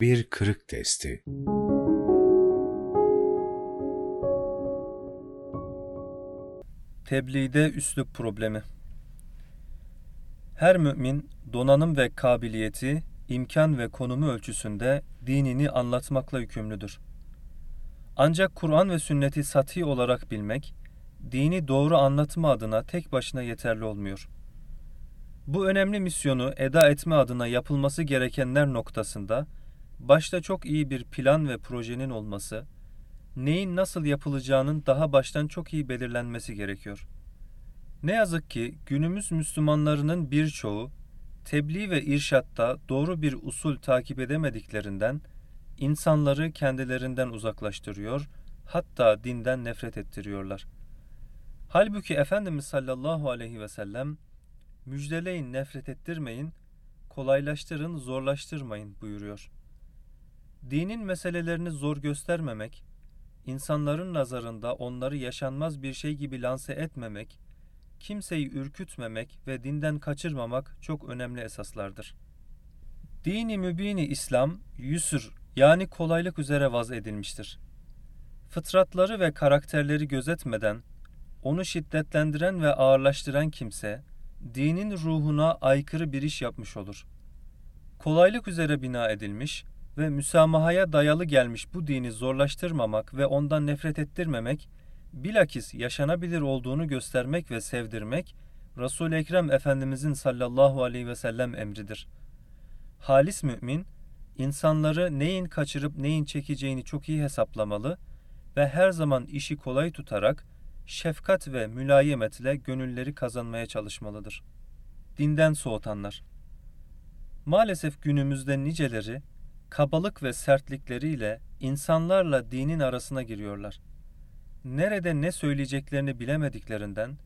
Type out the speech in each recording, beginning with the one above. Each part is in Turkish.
Bir kırık testi. Tebliğde üslup problemi. Her mümin donanım ve kabiliyeti, imkan ve konumu ölçüsünde dinini anlatmakla yükümlüdür. Ancak Kur'an ve sünneti sati olarak bilmek, dini doğru anlatma adına tek başına yeterli olmuyor. Bu önemli misyonu eda etme adına yapılması gerekenler noktasında, başta çok iyi bir plan ve projenin olması, neyin nasıl yapılacağının daha baştan çok iyi belirlenmesi gerekiyor. Ne yazık ki günümüz Müslümanlarının birçoğu tebliğ ve irşatta doğru bir usul takip edemediklerinden insanları kendilerinden uzaklaştırıyor, hatta dinden nefret ettiriyorlar. Halbuki Efendimiz sallallahu aleyhi ve sellem müjdeleyin nefret ettirmeyin, kolaylaştırın zorlaştırmayın buyuruyor. Dinin meselelerini zor göstermemek, insanların nazarında onları yaşanmaz bir şey gibi lanse etmemek, kimseyi ürkütmemek ve dinden kaçırmamak çok önemli esaslardır. Dini mübini İslam, yüsür yani kolaylık üzere vaz edilmiştir. Fıtratları ve karakterleri gözetmeden, onu şiddetlendiren ve ağırlaştıran kimse, dinin ruhuna aykırı bir iş yapmış olur. Kolaylık üzere bina edilmiş ve müsamahaya dayalı gelmiş bu dini zorlaştırmamak ve ondan nefret ettirmemek, bilakis yaşanabilir olduğunu göstermek ve sevdirmek, Resul-i Ekrem Efendimizin sallallahu aleyhi ve sellem emridir. Halis mümin, insanları neyin kaçırıp neyin çekeceğini çok iyi hesaplamalı ve her zaman işi kolay tutarak, şefkat ve mülayemetle gönülleri kazanmaya çalışmalıdır. Dinden soğutanlar Maalesef günümüzde niceleri, kabalık ve sertlikleriyle insanlarla dinin arasına giriyorlar. Nerede ne söyleyeceklerini bilemediklerinden,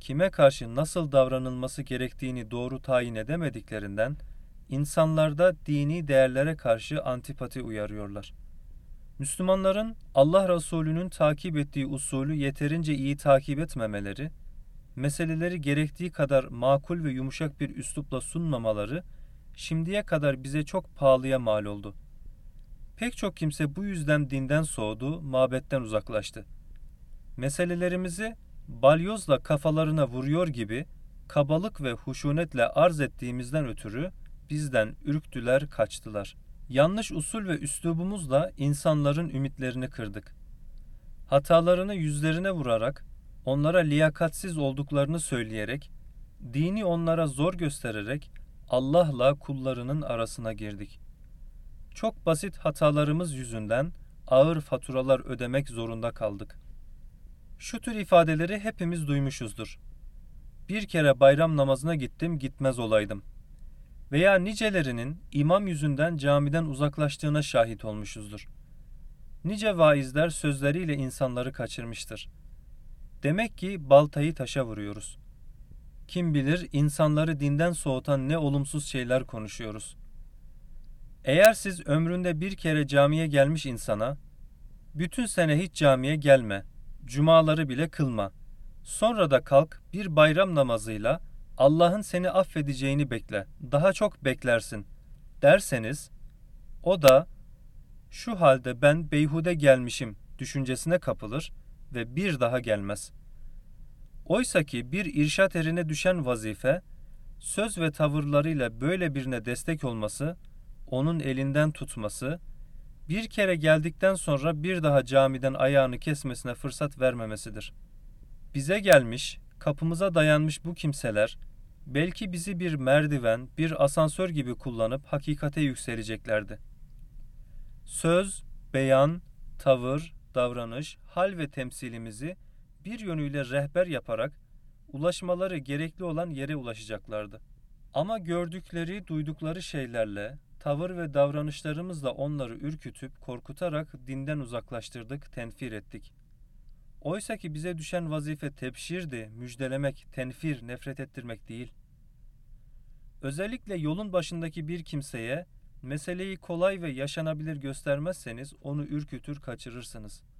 kime karşı nasıl davranılması gerektiğini doğru tayin edemediklerinden, insanlarda dini değerlere karşı antipati uyarıyorlar. Müslümanların Allah Resulü'nün takip ettiği usulü yeterince iyi takip etmemeleri, meseleleri gerektiği kadar makul ve yumuşak bir üslupla sunmamaları, şimdiye kadar bize çok pahalıya mal oldu. Pek çok kimse bu yüzden dinden soğudu, mabetten uzaklaştı. Meselelerimizi balyozla kafalarına vuruyor gibi kabalık ve huşunetle arz ettiğimizden ötürü bizden ürktüler, kaçtılar. Yanlış usul ve üslubumuzla insanların ümitlerini kırdık. Hatalarını yüzlerine vurarak, onlara liyakatsiz olduklarını söyleyerek, dini onlara zor göstererek Allah'la kullarının arasına girdik. Çok basit hatalarımız yüzünden ağır faturalar ödemek zorunda kaldık. Şu tür ifadeleri hepimiz duymuşuzdur. Bir kere bayram namazına gittim gitmez olaydım. Veya nicelerinin imam yüzünden camiden uzaklaştığına şahit olmuşuzdur. Nice vaizler sözleriyle insanları kaçırmıştır. Demek ki baltayı taşa vuruyoruz.'' Kim bilir insanları dinden soğutan ne olumsuz şeyler konuşuyoruz. Eğer siz ömründe bir kere camiye gelmiş insana, bütün sene hiç camiye gelme, cumaları bile kılma, sonra da kalk bir bayram namazıyla Allah'ın seni affedeceğini bekle, daha çok beklersin derseniz, o da şu halde ben beyhude gelmişim düşüncesine kapılır ve bir daha gelmez.'' Oysa ki bir irşat erine düşen vazife, söz ve tavırlarıyla böyle birine destek olması, onun elinden tutması, bir kere geldikten sonra bir daha camiden ayağını kesmesine fırsat vermemesidir. Bize gelmiş, kapımıza dayanmış bu kimseler, belki bizi bir merdiven, bir asansör gibi kullanıp hakikate yükseleceklerdi. Söz, beyan, tavır, davranış, hal ve temsilimizi bir yönüyle rehber yaparak ulaşmaları gerekli olan yere ulaşacaklardı. Ama gördükleri, duydukları şeylerle, tavır ve davranışlarımızla onları ürkütüp korkutarak dinden uzaklaştırdık, tenfir ettik. Oysa ki bize düşen vazife tepşirdi, müjdelemek, tenfir, nefret ettirmek değil. Özellikle yolun başındaki bir kimseye meseleyi kolay ve yaşanabilir göstermezseniz onu ürkütür, kaçırırsınız.''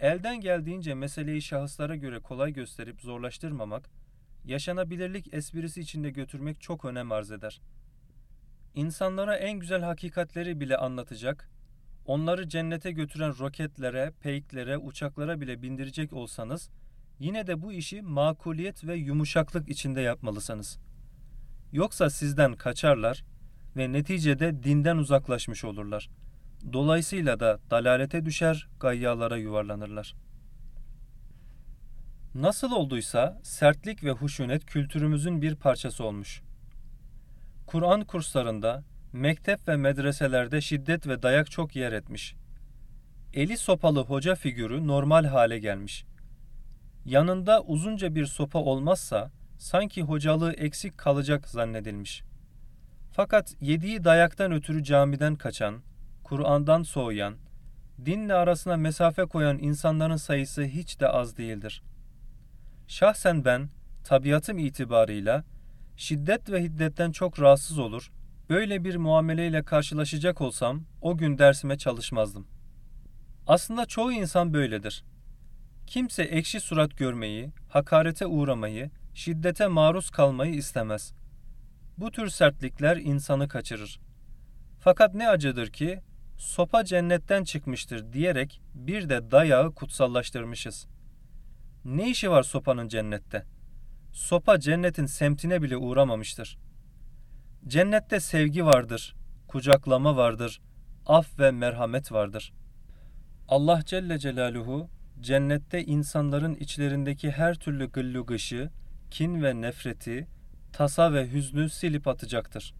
Elden geldiğince meseleyi şahıslara göre kolay gösterip zorlaştırmamak, yaşanabilirlik esprisi içinde götürmek çok önem arz eder. insanlara en güzel hakikatleri bile anlatacak, onları cennete götüren roketlere, peyklere, uçaklara bile bindirecek olsanız, yine de bu işi makuliyet ve yumuşaklık içinde yapmalısınız. Yoksa sizden kaçarlar ve neticede dinden uzaklaşmış olurlar. Dolayısıyla da dalalete düşer, gayyalara yuvarlanırlar. Nasıl olduysa sertlik ve huşunet kültürümüzün bir parçası olmuş. Kur'an kurslarında, mektep ve medreselerde şiddet ve dayak çok yer etmiş. Eli sopalı hoca figürü normal hale gelmiş. Yanında uzunca bir sopa olmazsa sanki hocalığı eksik kalacak zannedilmiş. Fakat yediği dayaktan ötürü camiden kaçan, Kur'an'dan soğuyan, dinle arasına mesafe koyan insanların sayısı hiç de az değildir. Şahsen ben, tabiatım itibarıyla, şiddet ve hiddetten çok rahatsız olur, böyle bir muameleyle karşılaşacak olsam o gün dersime çalışmazdım. Aslında çoğu insan böyledir. Kimse ekşi surat görmeyi, hakarete uğramayı, şiddete maruz kalmayı istemez. Bu tür sertlikler insanı kaçırır. Fakat ne acıdır ki sopa cennetten çıkmıştır diyerek bir de dayağı kutsallaştırmışız. Ne işi var sopanın cennette? Sopa cennetin semtine bile uğramamıştır. Cennette sevgi vardır, kucaklama vardır, af ve merhamet vardır. Allah Celle Celaluhu cennette insanların içlerindeki her türlü gıllu kin ve nefreti, tasa ve hüznü silip atacaktır.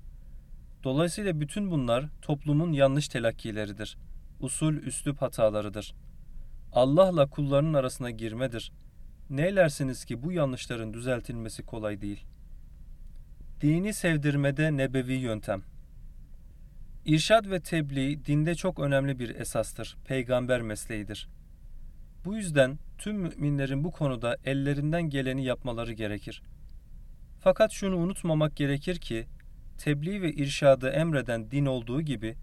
Dolayısıyla bütün bunlar toplumun yanlış telakkileridir. Usul üslup hatalarıdır. Allah'la kullarının arasına girmedir. Neylersiniz ki bu yanlışların düzeltilmesi kolay değil. Dini sevdirmede nebevi yöntem. İrşad ve tebliğ dinde çok önemli bir esastır, peygamber mesleğidir. Bu yüzden tüm müminlerin bu konuda ellerinden geleni yapmaları gerekir. Fakat şunu unutmamak gerekir ki, tebliğ ve irşadı emreden din olduğu gibi,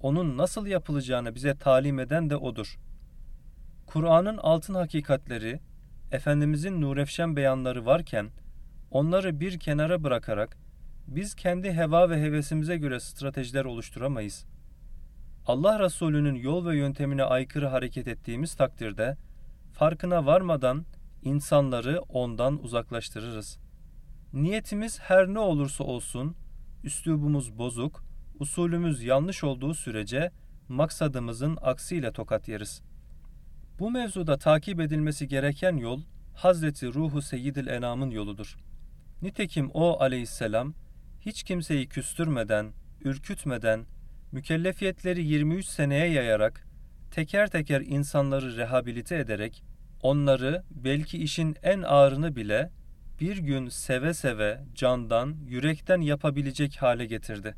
onun nasıl yapılacağını bize talim eden de odur. Kur'an'ın altın hakikatleri, Efendimizin nurefşen beyanları varken, onları bir kenara bırakarak, biz kendi heva ve hevesimize göre stratejiler oluşturamayız. Allah Resulü'nün yol ve yöntemine aykırı hareket ettiğimiz takdirde, farkına varmadan insanları ondan uzaklaştırırız. Niyetimiz her ne olursa olsun, üslubumuz bozuk, usulümüz yanlış olduğu sürece maksadımızın aksiyle tokat yeriz. Bu mevzuda takip edilmesi gereken yol Hazreti Ruhu Seyyidil Enam'ın yoludur. Nitekim o aleyhisselam hiç kimseyi küstürmeden, ürkütmeden, mükellefiyetleri 23 seneye yayarak, teker teker insanları rehabilite ederek, onları belki işin en ağırını bile bir gün seve seve, candan, yürekten yapabilecek hale getirdi.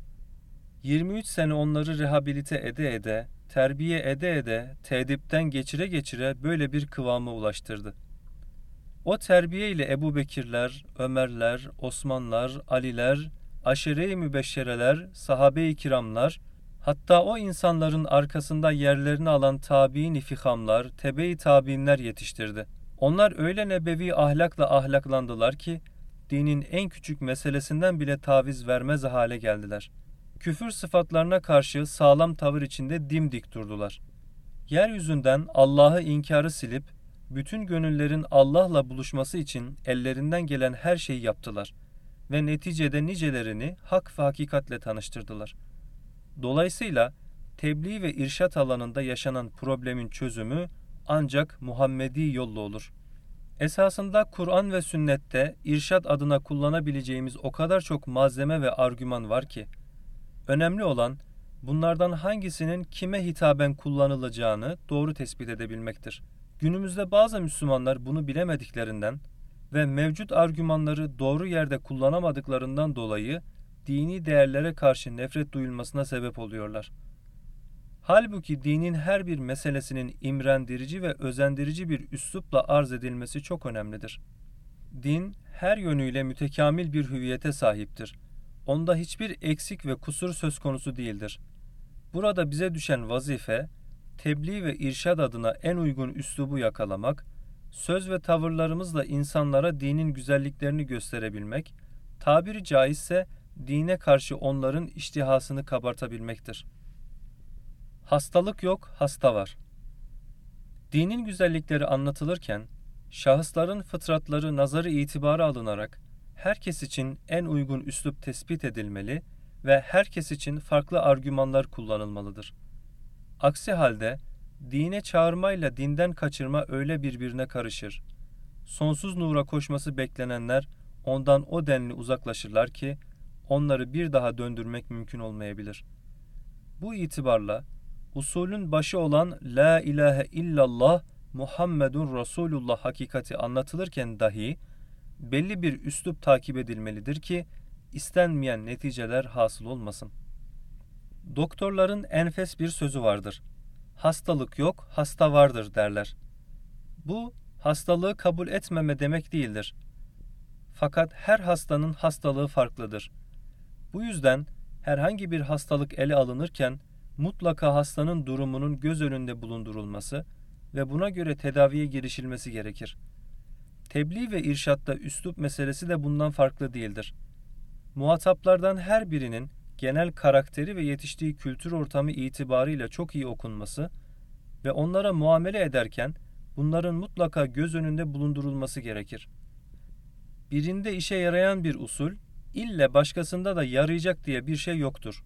23 sene onları rehabilite ede ede, terbiye ede ede, tedipten geçire geçire böyle bir kıvama ulaştırdı. O terbiye ile Ebu Bekirler, Ömerler, Osmanlar, Aliler, aşire-i mübeşşereler, sahabe-i kiramlar, hatta o insanların arkasında yerlerini alan tabi'in ifihamlar, tebe-i tabiinler yetiştirdi. Onlar öyle nebevi ahlakla ahlaklandılar ki, dinin en küçük meselesinden bile taviz vermez hale geldiler. Küfür sıfatlarına karşı sağlam tavır içinde dimdik durdular. Yeryüzünden Allah'ı inkarı silip, bütün gönüllerin Allah'la buluşması için ellerinden gelen her şeyi yaptılar ve neticede nicelerini hak ve hakikatle tanıştırdılar. Dolayısıyla tebliğ ve irşat alanında yaşanan problemin çözümü ancak Muhammedi yolla olur. Esasında Kur'an ve sünnette irşat adına kullanabileceğimiz o kadar çok malzeme ve argüman var ki, önemli olan bunlardan hangisinin kime hitaben kullanılacağını doğru tespit edebilmektir. Günümüzde bazı Müslümanlar bunu bilemediklerinden ve mevcut argümanları doğru yerde kullanamadıklarından dolayı dini değerlere karşı nefret duyulmasına sebep oluyorlar. Halbuki dinin her bir meselesinin imrendirici ve özendirici bir üslupla arz edilmesi çok önemlidir. Din her yönüyle mütekamil bir hüviyete sahiptir. Onda hiçbir eksik ve kusur söz konusu değildir. Burada bize düşen vazife, tebliğ ve irşad adına en uygun üslubu yakalamak, söz ve tavırlarımızla insanlara dinin güzelliklerini gösterebilmek, tabiri caizse dine karşı onların iştihasını kabartabilmektir. Hastalık yok, hasta var. Dinin güzellikleri anlatılırken, şahısların fıtratları nazarı itibara alınarak herkes için en uygun üslup tespit edilmeli ve herkes için farklı argümanlar kullanılmalıdır. Aksi halde dine çağırmayla dinden kaçırma öyle birbirine karışır. Sonsuz nura koşması beklenenler ondan o denli uzaklaşırlar ki onları bir daha döndürmek mümkün olmayabilir. Bu itibarla usulün başı olan La ilahe illallah Muhammedun Resulullah hakikati anlatılırken dahi belli bir üslup takip edilmelidir ki istenmeyen neticeler hasıl olmasın. Doktorların enfes bir sözü vardır. Hastalık yok, hasta vardır derler. Bu hastalığı kabul etmeme demek değildir. Fakat her hastanın hastalığı farklıdır. Bu yüzden herhangi bir hastalık ele alınırken mutlaka hastanın durumunun göz önünde bulundurulması ve buna göre tedaviye girişilmesi gerekir. Tebliğ ve irşatta üslup meselesi de bundan farklı değildir. Muhataplardan her birinin genel karakteri ve yetiştiği kültür ortamı itibarıyla çok iyi okunması ve onlara muamele ederken bunların mutlaka göz önünde bulundurulması gerekir. Birinde işe yarayan bir usul, ille başkasında da yarayacak diye bir şey yoktur.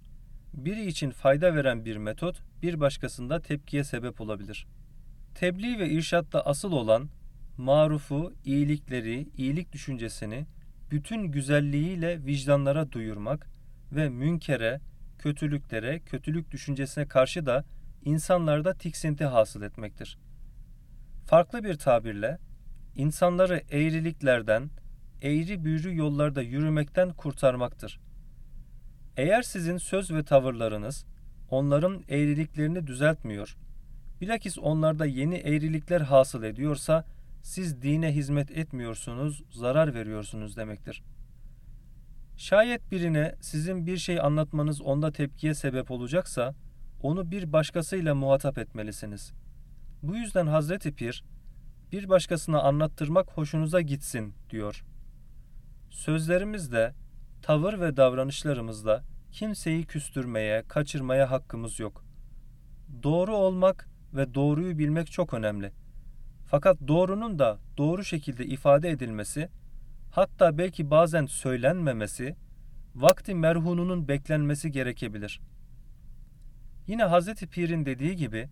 Biri için fayda veren bir metot, bir başkasında tepkiye sebep olabilir. Tebliğ ve irşatta asıl olan, marufu, iyilikleri, iyilik düşüncesini, bütün güzelliğiyle vicdanlara duyurmak ve münkere, kötülüklere, kötülük düşüncesine karşı da insanlarda tiksinti hasıl etmektir. Farklı bir tabirle, insanları eğriliklerden, eğri büğrü yollarda yürümekten kurtarmaktır. Eğer sizin söz ve tavırlarınız onların eğriliklerini düzeltmiyor, bilakis onlarda yeni eğrilikler hasıl ediyorsa, siz dine hizmet etmiyorsunuz, zarar veriyorsunuz demektir. Şayet birine sizin bir şey anlatmanız onda tepkiye sebep olacaksa, onu bir başkasıyla muhatap etmelisiniz. Bu yüzden Hazreti Pir, bir başkasına anlattırmak hoşunuza gitsin diyor. Sözlerimizde, tavır ve davranışlarımızda kimseyi küstürmeye, kaçırmaya hakkımız yok. Doğru olmak ve doğruyu bilmek çok önemli. Fakat doğrunun da doğru şekilde ifade edilmesi, hatta belki bazen söylenmemesi, vakti merhununun beklenmesi gerekebilir. Yine Hazreti Pir'in dediği gibi,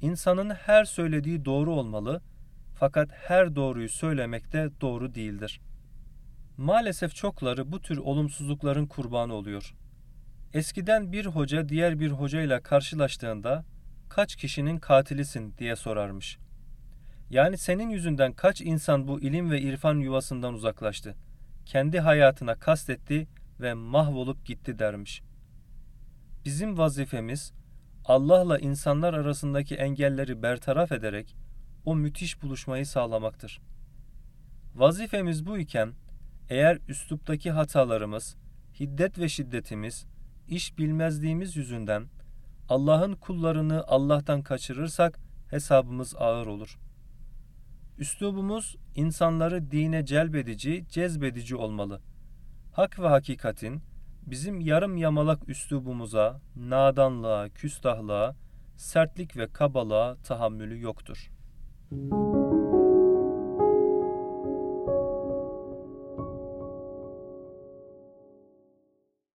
insanın her söylediği doğru olmalı, fakat her doğruyu söylemek de doğru değildir. Maalesef çokları bu tür olumsuzlukların kurbanı oluyor. Eskiden bir hoca diğer bir hocayla karşılaştığında kaç kişinin katilisin diye sorarmış. Yani senin yüzünden kaç insan bu ilim ve irfan yuvasından uzaklaştı. Kendi hayatına kastetti ve mahvolup gitti dermiş. Bizim vazifemiz Allah'la insanlar arasındaki engelleri bertaraf ederek o müthiş buluşmayı sağlamaktır. Vazifemiz bu iken eğer üsluptaki hatalarımız, hiddet ve şiddetimiz, iş bilmezliğimiz yüzünden Allah'ın kullarını Allah'tan kaçırırsak hesabımız ağır olur. Üslubumuz insanları dine celbedici, cezbedici olmalı. Hak ve hakikatin bizim yarım yamalak üslubumuza, nadanlığa, küstahlığa, sertlik ve kabalığa tahammülü yoktur.''